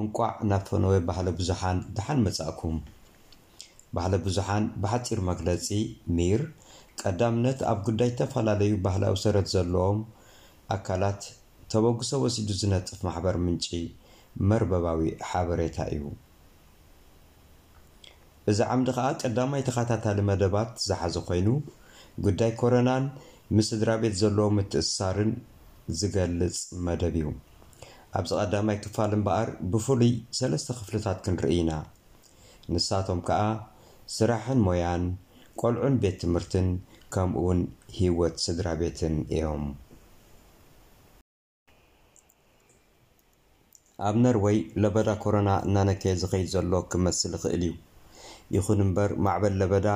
እንቋዕ ናብ ፈነወ ባህለ ብዙሓን ደሓን መጻእኩም። ባህለ ብዙሓን ብሓጺር መግለጺ፣ ሚር፣ ቀዳምነት ኣብ ጉዳይ እተፈላለዩ ባህላዊ ሰረት ዘለዎም ኣካላት ተበግሶ ወሲዱ ዝነጥፍ ማሕበር ምንጪ መርበባዊ ሓበሬታ እዩ። እዚ ዓምዲ ከኣ ቀዳማይ ተኸታታሊ መደባት ዝሓዘ ኮይኑ፣ ጉዳይ ኮረናን ምስ ስድራቤት ዘለዎ ምትእስሳርን ዝገልጽ መደብ እዩ። ኣብዚ ቀዳማይ ክፋል እምበኣር ብፍሉይ ሰለስተ ክፍልታት ክንርኢ ኢና። ንሳቶም ከኣ ስራሕን ሞያን፣ ቆልዑን ቤት ትምህርትን ከምኡውን ህይወት ስድራቤትን እዮም። ኣብ ነርወይ ለበዳ ኮሮና እናነከየ ዝኸይድ ዘሎ ክመስል ይኽእል እዩ። ይኹን እምበር ማዕበል ለበዳ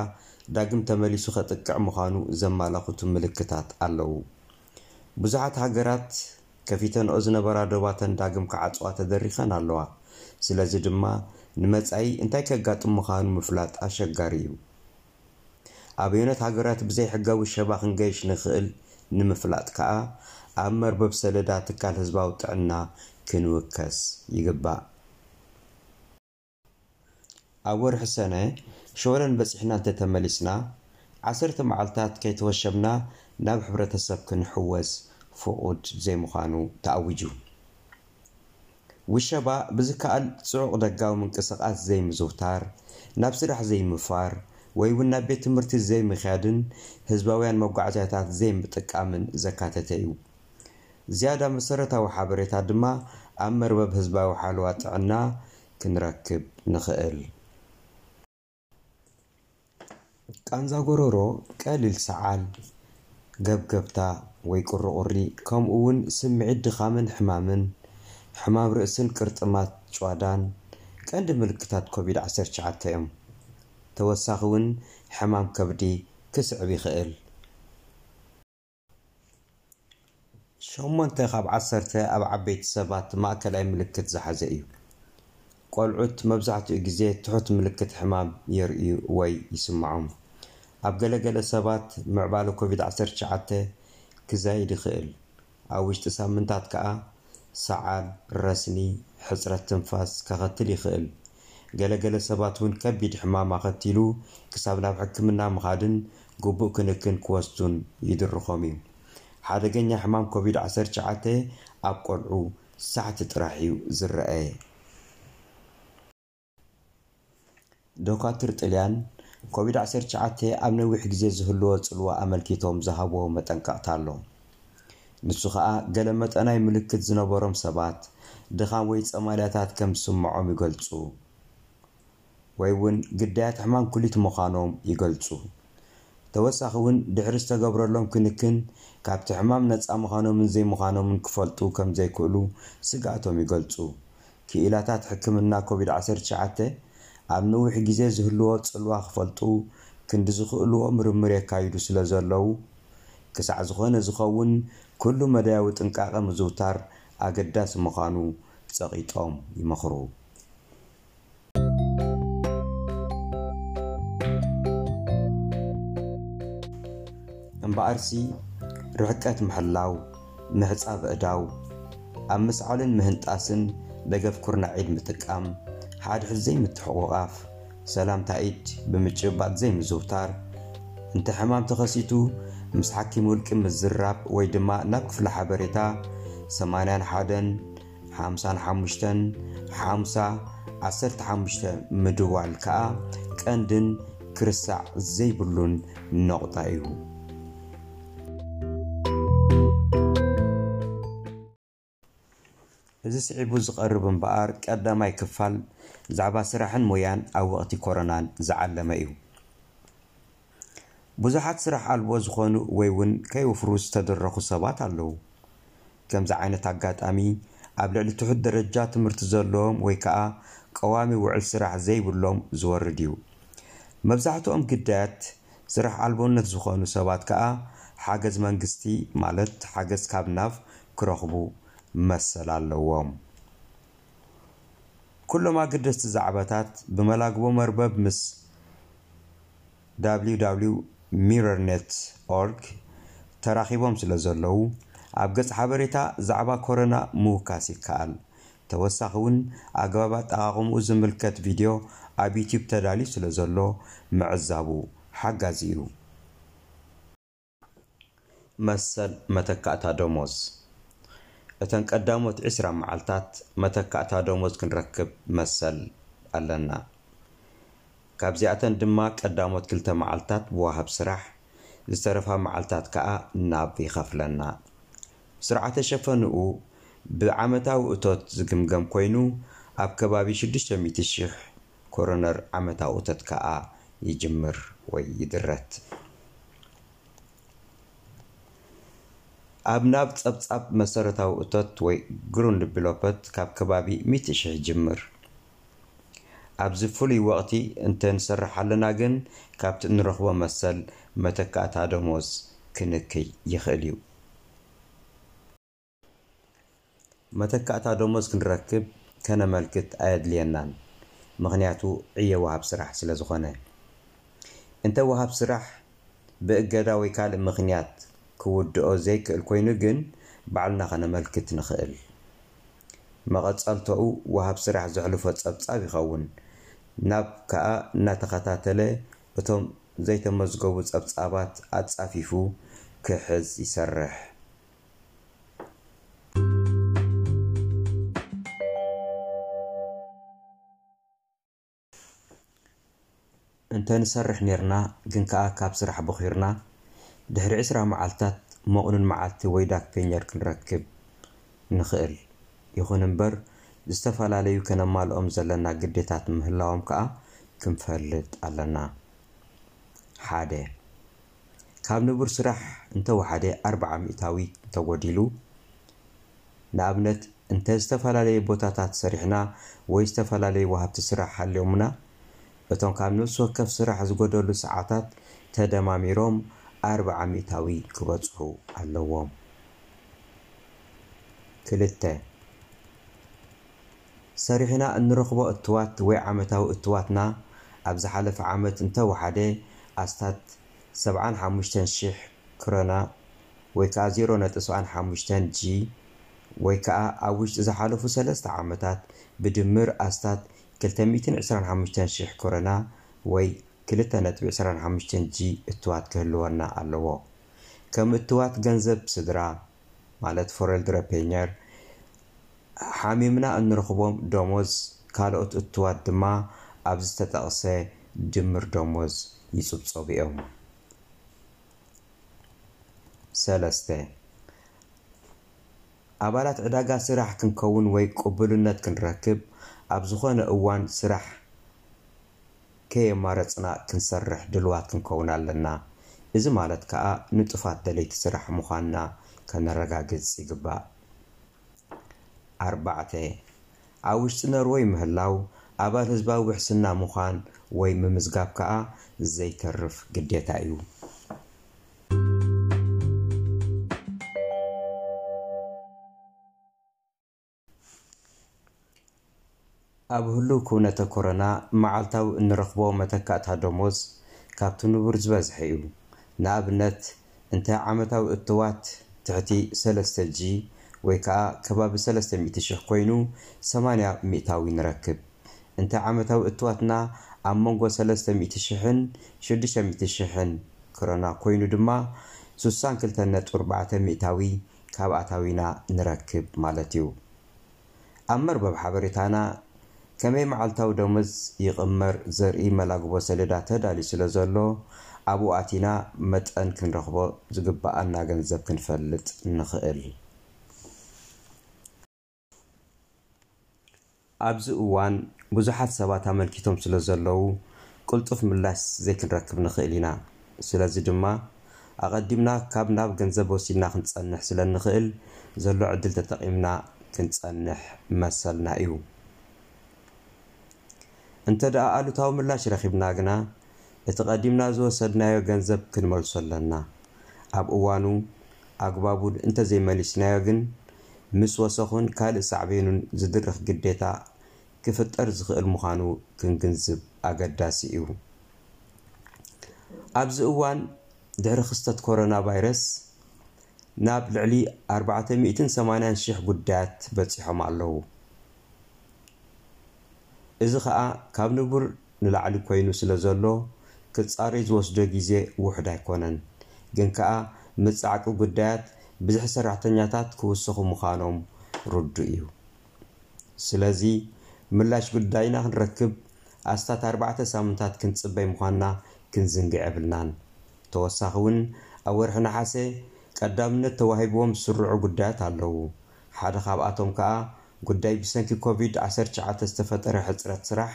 ዳግም ተመሊሱ ከጥቅዕ ምዃኑ ዘማላኽቱ ምልክታት ኣለዉ። ብዙሓት ሃገራት ከፊተንኦ ዝነበራ ዶባተን ዳግም ክዓጽዋ ተደሪኸን ኣለዋ። ስለዚ ድማ ንመጻኢ እንታይ ከጋጥም ምዃኑ ምፍላጥ ኣሸጋሪ እዩ። ኣበየኖት ሃገራት ብዘይሕጋዊ ሸባ ክንገይሽ ንኽእል ንምፍላጥ ከኣ ኣብ መርበብ ሰለዳ ትካል ህዝባዊ ጥዕና ክንውከስ ይግባእ። ኣብ ወርሒ ሰነ ሸወደን በጺሕና እንተተመሊስና፣ ዓሰርተ መዓልታት ከይተወሸብና ናብ ሕብረተሰብ ክንሕወስ ፍቑድ ዘይምዃኑ ተኣዊጁ። ውሸባ ብዝከኣል ጽዑቕ ደጋዊ ምንቅስቓስ ዘይምዝውታር፣ ናብ ስራሕ ዘይምፋር ወይ'ውን ናብ ቤት ትምህርቲ ዘይምኽያድን ህዝባውያን መጓዓዝያታት ዘይምጥቃምን ዘካተተ እዩ። ዝያዳ መሰረታዊ ሓበሬታ ድማ ኣብ መርበብ ህዝባዊ ሓለዋ ጥዕና ክንረክብ ንኽእል። ቃንዛ ጎረሮ፣ ቀሊል ሰዓል፣ ገብገብታ ወይ ቁሪቁሪ፣ ከምኡ'ውን ስምዒት ድኻምን ሕማምን፣ ሕማም ርእስን ቅርጥማት ጭዋዳን ቀንዲ ምልክታት ኮቪድ ዓሰርተ ትሽዓተ እዮም። ተወሳኺ'ውን ሕማም ከብዲ ክስዕብ ይኽእል። ሸሞንተ ካብ ዓሰርተ ኣብ ዓበይቲ ሰባት ማእከላይ ምልክት ዝሓዘ እዩ። ቆልዑት መብዛሕትኡ ግዜ ትሑት ምልክት ሕማም የርእዩ ወይ ይስምዖም። ኣብ ገለ ገለ ሰባት ምዕባለ ኮቪድ ዓሰርተ ትሽዓተ ክዛይድ ይኽእል፣ ኣብ ውሽጢ ሳምንታት ከኣ ሰዓል፣ ረስኒ፣ ሕጽረት ትንፋስ ከኸትል ይኽእል። ገለ ገለ ሰባት እውን ከቢድ ሕማም ኣኸቲሉ ክሳብ ናብ ሕክምና ምኻድን ግቡእ ክንክን ክወስዱን ይድርኾም እዩ። ሓደገኛ ሕማም ኮቪድ ዓሰርተ ትሽዓተ ኣብ ቆልዑ ሳሕቲ ጥራሕ እዩ ዝረኣየ። ዶካትር ጥልያን ኮቪድ ዓሰርተ ትሽዓተ ኣብ ነዊሕ ግዜ ዝህልዎ ጽልዋ ኣመልኪቶም ዝሃብዎ መጠንቀቕታ ኣሎ። ንሱ ከኣ ገለ መጠናይ ምልክት ዝነበሮም ሰባት ድኻም ወይ ጸማልያታት ከም ዝስምዖም ይገልጹ። ወይ ውን ግዳያት ሕማም ኩሊት ምዃኖም ይገልጹ። ብተወሳኺ ውን ድሕሪ ዝተገብረሎም ክንክን ካብቲ ሕማም ነጻ ምዃኖምን ዘይምዃኖምን ክፈልጡ ከም ዘይክእሉ ስግኣቶም ይገልጹ። ክኢላታት ሕክምና ኮቪድ ዓሰርተ ትሽዓተ ኣብ ንዊሕ ግዜ ዝህልዎ ጽልዋ ክፈልጡ ክንዲ ዝኽእልዎ ምርምር የካይዱ ስለ ዘለዉ ክሳዕ ዝኾነ ዝኸውን ኩሉ መዳያዊ ጥንቃቐ ምዝውታር ኣገዳሲ ምዃኑ ጸቒጦም ይመኽሩ። እምበኣርሲ ርሕቀት ምሕላው፣ ምሕጻብ ኣእዳው፣ ኣብ ምስዓልን ምህንጣስን ደገፍ ኩርናዕ ኢድ ምጥቃም፣ ሓድሕድ ዘይምትሕቑቛፍ፣ ሰላምታ ኢድ ብምጭብባጥ ዘይምዝውታር፣ እንተ ሕማም ተኸሲቱ ምስ ሓኪም ውልቂ ምዝራብ ወይ ድማ ናብ ክፍሊ ሓበሬታ ሰማንያን ሓደን፣ ሓምሳን ሓሙሽተን፣ ሓምሳ፣ ዓሰርተ ሓሙሽተ፣ ምድዋል ከኣ ቀንድን ክርሳዕ ዘይብሉን ነቑጣ እዩ። እዚ ስዒቡ ዝቐርብ እምበኣር ቀዳማይ ክፋል ብዛዕባ ስራሕን ሞያን ኣብ ወቕቲ ኮሮናን ዝዓለመ እዩ። ብዙሓት ስራሕ ኣልቦ ዝኾኑ ወይ ውን ከይውፍሩ ዝተደረኹ ሰባት ኣለዉ። ከምዚ ዓይነት ኣጋጣሚ ኣብ ልዕሊ ትሑት ደረጃ ትምህርቲ ዘለዎም ወይ ከኣ ቀዋሚ ውዕል ስራሕ ዘይብሎም ዝወርድ እዩ። መብዛሕትኦም ግዳያት ስራሕ ኣልቦነት ዝኾኑ ሰባት ከኣ ሓገዝ መንግስቲ ማለት ሓገዝ ካብ ናብ ክረኽቡ መሰል ኣለዎም። ኩሎም ኣገደስቲ ዛዕባታት ብመላግቦ መርበብ ምስ www.mirrornet. org ተራኺቦም ስለዘለዉ ኣብ ገጽ ሓበሬታ ዛዕባ ኮረና ምውካስ ይከኣል። ተወሳኺውን ኣግባብ ኣጠቓቕምኡ ዝምልከት ቪድዮ ኣብ ዩትዩብ ተዳልዩ ስለዘሎ ምዕዛቡ ሓጋዚ እዩ። መሰል መተካእታ ደሞዝ፣ እተን ቀዳሞት ዕስራ መዓልታት መተካእታ ደሞዝ ክንረክብ መሰል ኣለና። ካብዚኣተን ድማ ቀዳሞት ክልተ መዓልታት ብወሃብ ስራሕ፣ ዝተረፋ መዓልታት ከኣ ናብ ይኸፍለና። ስርዓተ ሸፈንኡ ብዓመታዊ እቶት ዝግምገም ኮይኑ፣ ኣብ ከባቢ ሽዱሽተ ሚእቲ ሽሕ ኮሮነር ዓመታዊ እቶት ከኣ ይጅምር ወይ ይድረት። ኣብ ናብ ጸብጻብ መሰረታዊ እቶት ወይ Grundbeloppet ካብ ከባቢ ሚእቲ ሽሕ ይጅምር። ኣብዚ ፍሉይ ወቕቲ እንተ ንሰርሕ ኣለና ግን ካብቲ እንረኽቦ መሰል መተካእታ ደሞዝ ክንክይ ይኽእል እዩ። መተካእታ ደሞዝ ክንረክብ ከነመልክት ኣየድልየናን ምኽንያቱ ዕዮ ወሃብ ስራሕ ስለ ዝኾነ። እንተ ወሃብ ስራሕ ብእገዳ ወይ ካልእ ምኽንያት ክውድኦ ዘይክእል ኮይኑ ግን ባዕልና ከነመልክት ንኽእል። መቐጸልቶኡ ወሃብ ስራሕ ዘሕልፎ ጸብጻብ ይኸውን ናብ ከኣ እናተኸታተለ እቶም ዘይተመዝገቡ ጸብጻባት ኣጻፊፉ ክሕዝ ይሰርሕ። እንተ ንሰርሕ ኔርና ግን ከኣ ካብ ስራሕ ቦኺርና ድሕሪ ዕስራ መዓልታት መቕኑን መዓልቲ ወይ ዳክ ፔኘር ክንረክብ ንኽእል። ይኹን እምበር ዝተፈላለዩ ከነማልኦም ዘለና ግዴታት ምህላዎም ከኣ ክንፈልጥ ኣለና። ሓደ። ካብ ንቡር ስራሕ እንተ ወሓደ ኣርብዓ ሚእታዊ እንተጎዲሉ፣ ንኣብነት እንተ ዝተፈላለየ ቦታታት ሰሪሕና ወይ ዝተፈላለዩ ወሃብቲ ስራሕ ሃልዮሙና፣ እቶም ካብ ነብሲ ወከፍ ስራሕ ዝጎደሉ ሰዓታት ተደማሚሮም ኣርብዓ ሚእታዊ ክበጽሑ ኣለዎም። ክልተ። ሰሪሕና እንረኽቦ እትዋት ወይ ዓመታዊ እትዋትና ኣብ ዝሓለፈ ዓመት እንተ ወሓደ ኣስታት ሰብዓን ሓሙሽተን ሽሕ ክሮና ወይ ከኣ ዜሮ ነጥቢ ሰብዓን ሓሙሽተን ጂ ወይ ከኣ ኣብ ውሽጢ ዝሓለፉ ሰለስተ ዓመታት ብድምር ኣስታት ክልተ ሚእትን ዕስራን ሓሙሽተን ሽሕ ክሮና ወይ ክልተ ነጥቢ ዕስራን ሓሙሽተን ጂ እትዋት ክህልወና ኣለዎ ከም እትዋት ገንዘብ ስድራ ማለት ፎሬል ድረፔኘር፣ ሓሚምና እንረኽቦም ደሞዝ ካልኦት እትዋት ድማ ኣብ ዝተጠቕሰ ድምር ደሞዝ ይጽብጸቡ እዮም። ሰለስተ። ኣባላት ዕዳጋ ስራሕ ክንከውን ወይ ቅቡልነት ክንረክብ ኣብ ዝኾነ እዋን ስራሕ፣ ከየማረጽና ክንሰርሕ ድልዋት ክንከውን ኣለና። እዚ ማለት ከኣ ንጡፋት ደለይቲ ስራሕ ምዃንና ከነረጋግጽ ይግባእ። ኣርባዕተ፣ ኣብ ውሽጢ ነርወይ ምህላው፣ ኣባል ህዝባዊ ውሕስና ምዃን ወይ ምምዝጋብ ከኣ ዘይተርፍ ግዴታ እዩ። ኣብ ህሉው ኩውነተ ኮሮና መዓልታዊ እንረኽቦ መተካእታ ደሞዝ ካብቲ ንቡር ዝበዝሐ እዩ። ንኣብነት እንተ ዓመታዊ እትዋት ትሕቲ ሰለስተ G ወይ ከኣ ከባቢ ሰለስተ ሚእቲ ሽሕ ኮይኑ ሰማንያ ሚእታዊ ንረክብ። እንተ ዓመታዊ እትዋትና ኣብ መንጎ ሰለስተ ሚእቲ ሽሕን ሽዱሽተ ሚእቲ ሽሕን ክሮና ኮይኑ ድማ ሱሳን ክልተን ነጥቢ ኣርባዕተ ሚእታዊ ካብ ኣታዊና ንረክብ ማለት እዩ። ኣብ መርበብ ሓበሬታና ከመይ መዓልታዊ ደሞዝ ይቕመር ዘርኢ መላግቦ ሰሌዳ ተዳልዩ ስለ ዘሎ ኣብኡ ኣቲና መጠን ክንረኽቦ ዝግበኣና ገንዘብ ክንፈልጥ ንኽእል። ኣብዚ እዋን ብዙሓት ሰባት ኣመልኪቶም ስለ ዘለዉ ቅልጡፍ ምላሽ ዘይክንረክብ ንኽእል ኢና። ስለዚ ድማ ኣቐዲምና ካብ ናብ ገንዘብ ወሲድና ክንጸንሕ ስለ እንኽእል ዘሎ ዕድል ተጠቒምና ክንጸንሕ መሰልና እዩ። እንተድኣ ኣሉታዊ ምላሽ ረኺብና ግና እቲ ቀዲምና ዝወሰድናዮ ገንዘብ ክንመልሶ ኣለና። ኣብ እዋኑ ኣግባቡን እንተዘይመሊስናዮ ግን ምስ ወሰኹን ካልእ ሳዕቤኑን ዝድርኽ ግዴታ ክፍጠር ዝኽእል ምዃኑ ክንግንዝብ ኣገዳሲ እዩ። ኣብዚ እዋን ድሕሪ ክስተት ኮሮና ቫይረስ ናብ ልዕሊ ኣርባዕተ ሚእትን ሰማንያን ሽሕ ጉዳያት በጺሖም ኣለዉ። እዚ ከኣ ካብ ንቡር ንላዕሊ ኮይኑ ስለ ዘሎ ክጻረይ ዝወስዶ ግዜ ውሑድ ኣይኮነን። ግን ከኣ ምጽዓቂ ጉዳያት ብዝሒ ሰራሕተኛታት ክውስኹ ምዃኖም ርዱእ እዩ። ስለዚ ምላሽ ጉዳይና ክንረክብ ኣስታት ኣርባዕተ ሳምንታት ክንጽበይ ምዃንና ክንዝንግዕ የብልናን። ተወሳኺ እውን ኣብ ወርሒ ነሓሰ ቀዳምነት ተዋሂብዎም ዝስርዑ ጉዳያት ኣለዉ። ሓደ ካብኣቶም ከኣ ጉዳይ ብሰንኪ ኮቪድ ዓሰርተ ትሽዓተ ዝተፈጠረ ሕጽረት ስራሕ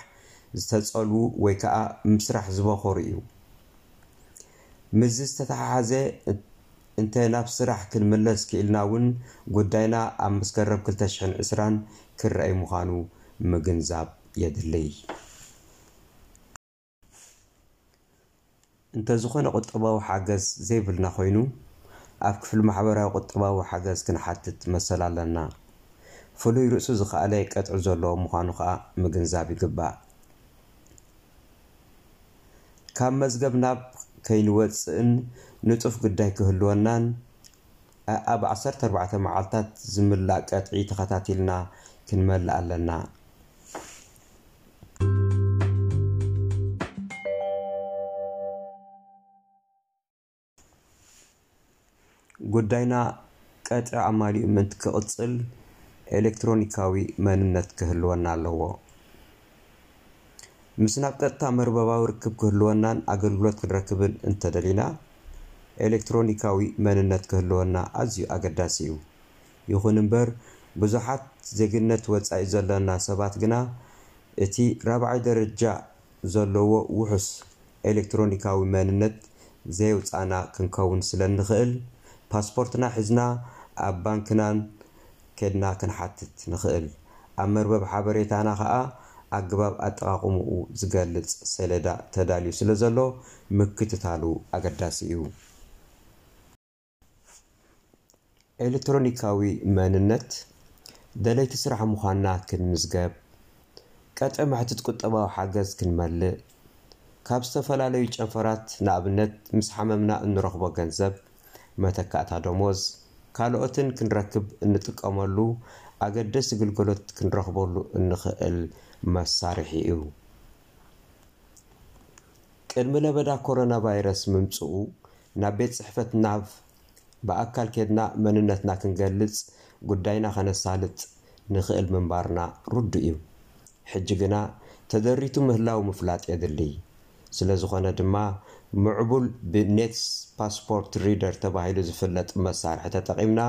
ዝተጸልዉ ወይ ከኣ ብ ስራሕ ዝበኾሩ እዩ። ምስዚ ዝተተሓሓዘ እንተ ናብ ስራሕ ክንምለስ ክኢልና እውን ጉዳይና ኣብ መስከረም ክልተ ሽሕን ዕስራን ክረኣይ ምዃኑ ምግንዛብ የድልይ። እንተ ዝኾነ ቁጠባዊ ሓገዝ ዘይብልና ኮይኑ ኣብ ክፍሊ ማሕበራዊ ቁጠባዊ ሓገዝ ክንሓትት መሰል ኣለና። ፍሉይ ርእሱ ዝኸኣለ ቀጥዒ ዘለዎ ምዃኑ ከኣ ምግንዛብ ይግባእ። ካብ መዝገብ ናብ ከይንወጽእን ንጡፍ ግዳይ ክህልወናን ኣኣብ ዓሰርተ ኣርባዕተ መዓልታት ዝምላእ ቀጥዒ ተኸታቲልና ክንመልእ ኣለና። ጉዳይና ቀጥሪ ኣማሊኡ ምእንቲ ክቕጽል ኤለክትሮኒካዊ መንነት ክህልወና ኣለዎ። ምስ ናብ ቀጥታ መርበባዊ ርክብ ክህልወናን ኣገልግሎት ክንረክብን እንተደሊና፣ ኤለክትሮኒካዊ መንነት ክህልወና ኣዝዩ ኣገዳሲ እዩ። ይኹን እምበር ብዙሓት ዜግነት ወጻኢ ዘሎና ሰባት ግና እቲ ራብዓይ ደረጃ ዘለዎ ውሑስ ኤለክትሮኒካዊ መንነት ዘየውጻእና ክንከውን ስለእንኽእል ፓስፖርትና ሒዝና ኣብ ባንክናን ከድና ክንሓትት ንኽእል። ኣብ መርበብ ሓበሬታና ከኣ ኣገባብ ኣጠቓቕምኡ ዝገልጽ ሰሌዳ ተዳልዩ ስለዘሎ ምክትታሉ ኣገዳሲ እዩ። ኤለትሮኒካዊ መንነት ደለይቲ ስራሕ ምዃንና ክንምዝገብ፣ ቀጠ መሕትት ቁጠባዊ ሓገዝ ክንመልእ፣ ካብ ዝተፈላለዩ ጨንፈራት ንኣብነት ምስ ሓመምና እንረኽቦ ገንዘብ፣ መተካእታ ደሞዝ፣ ካልኦትን ክንረክብ እንጥቀመሉ ኣገደሲ ግልገሎት ክንረኽበሉ እንኽእል መሳርሒ እዩ። ቅድሚ ለበዳ ኮሮናቫይረስ ምምጽኡ ናብ ቤት ጽሕፈት ናቭ ብኣካል ኬድና መንነትና ክንገልጽ ጉዳይና ከነሳልጥ ንኽእል ምንባርና ርዱእ'ዩ። ሕጂ ግና ተደሪቱ ምህላዉ ምፍላጥ የድሊ። ስለዝኾነ ድማ ምዕቡል ብኔትስ ፓስፖርት ሪደር ተባሂሉ ዝፍለጥ መሳርሒ ተጠቒምና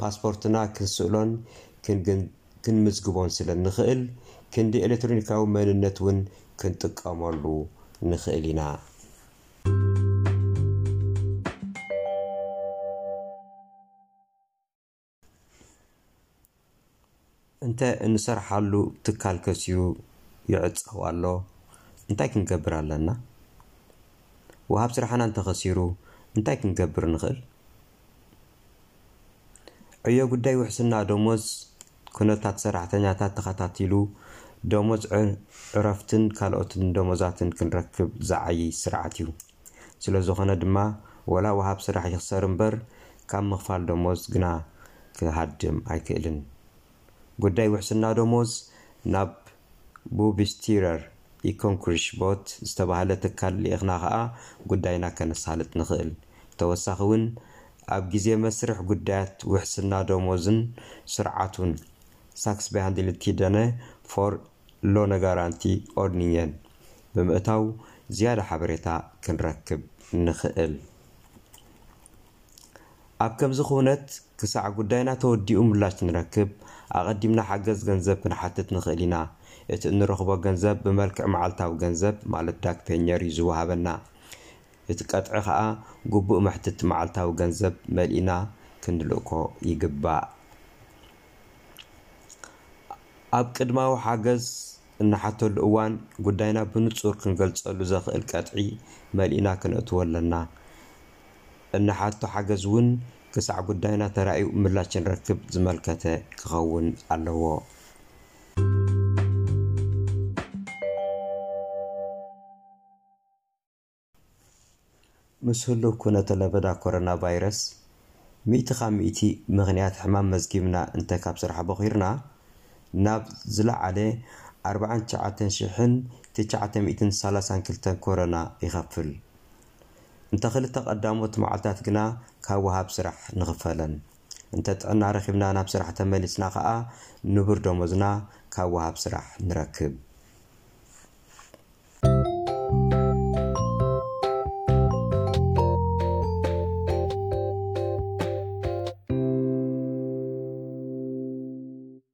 ፓስፖርትና ክንስእሎን ክንግ ክንምዝግቦን ስለ እንኽእል፣ ክንዲ ኤለትሮኒካዊ መንነት እውን ክንጥቀመሉ ንኽእል ኢና። እንተ እንሰርሓሉ ትካል ከሲሩ ይዕጸው ኣሎ፣ እንታይ ክንገብር ኣለና? ወሃብ ስራሕና እንተ ኸሲሩ እንታይ ክንገብር ንኽእል? ዕዮ ጉዳይ ውሕስና ደሞዝ፣ ኩነታት ሰራሕተኛታት ተኸታቲሉ ደሞዝ ዕረፍትን ካልኦት ደሞዛትን ክንረክብ ዝዓዪ ስርዓት እዩ። ስለዝኾነ ድማ ወላ ወሃብ ስራሕ ይኽሰር እምበር ካብ ምኽፋል ደሞዝ ግና ክሃድም ኣይክእልን ጉዳይ ውሕስና ደሞዝ ናብ ቡብስቲረር ኢ ኮንኩርሽ ቦት ዝተባህለ ትካል ልኢኽና ከኣ ጉዳይና ከነሳልጥ ንኽእል። ተወሳኺ ውን ኣብ ግዜ መስርሕ ጉዳያት ውሕስና ደሞዝን ስርዓቱን፣ ሳክስቤሃንድልቲደነ ፎር ሎነጋራንቲ ኦርድኒንየን፣ ብምእታው ዝያዳ ሓበሬታ ክንረክብ ንኽእል። ኣብ ከምዚ ክውነት ክሳዕ ጉዳይና ተወዲኡ ምላሽ ንረክብ ኣቐዲምና ሓገዝ ገንዘብ ክንሓትት ንኽእል ኢና። እቲ እንረኽቦ ገንዘብ ብመልክዕ መዓልታዊ ገንዘብ ማለት ዳክ ፔኘር እዩ ዝወሃበና። እቲ ቀጥዒ ከኣ ግቡእ መሕትት መዓልታዊ ገንዘብ መሊእና ክንልእኮ ይግባእ። ኣብ ቅድማዊ ሓገዝ እንሓተሉ እዋን ጉዳይና ብንጹር ክንገልጸሉ ዘኽእል ቀጥዒ መሊእና ክነእትዎ ኣለና። እንሓቶ ሓገዝ እውን ክሳዕ ጉዳይና ተራእዩ ምላች ንረክብ ዝመልከተ ክኸውን ኣለዎ። ምስ ህሉው ኩነተ ለበዳ ኮረና ቫይረስ ሚእቲ ካብ ሚእቲ ምኽንያት ሕማም መዝጊብና እንተ ካብ ስራሕ ቦኺርና ናብ ዝለዓለ ኣርብዓን ትሽዓተን ሽሕን ትሽዓተ ሚእትን ሰላሳን ክልተን ኮረና ይኸፍል። እንተ ክልተ ቀዳሞት መዓልታት ግና ካብ ወሃብ ስራሕ ንኽፈለን። እንተ ጥዕና ረኺብና ናብ ስራሕ ተመሊስና ከኣ ንቡር ደሞዝና ካብ ወሃብ ስራሕ ንረክብ።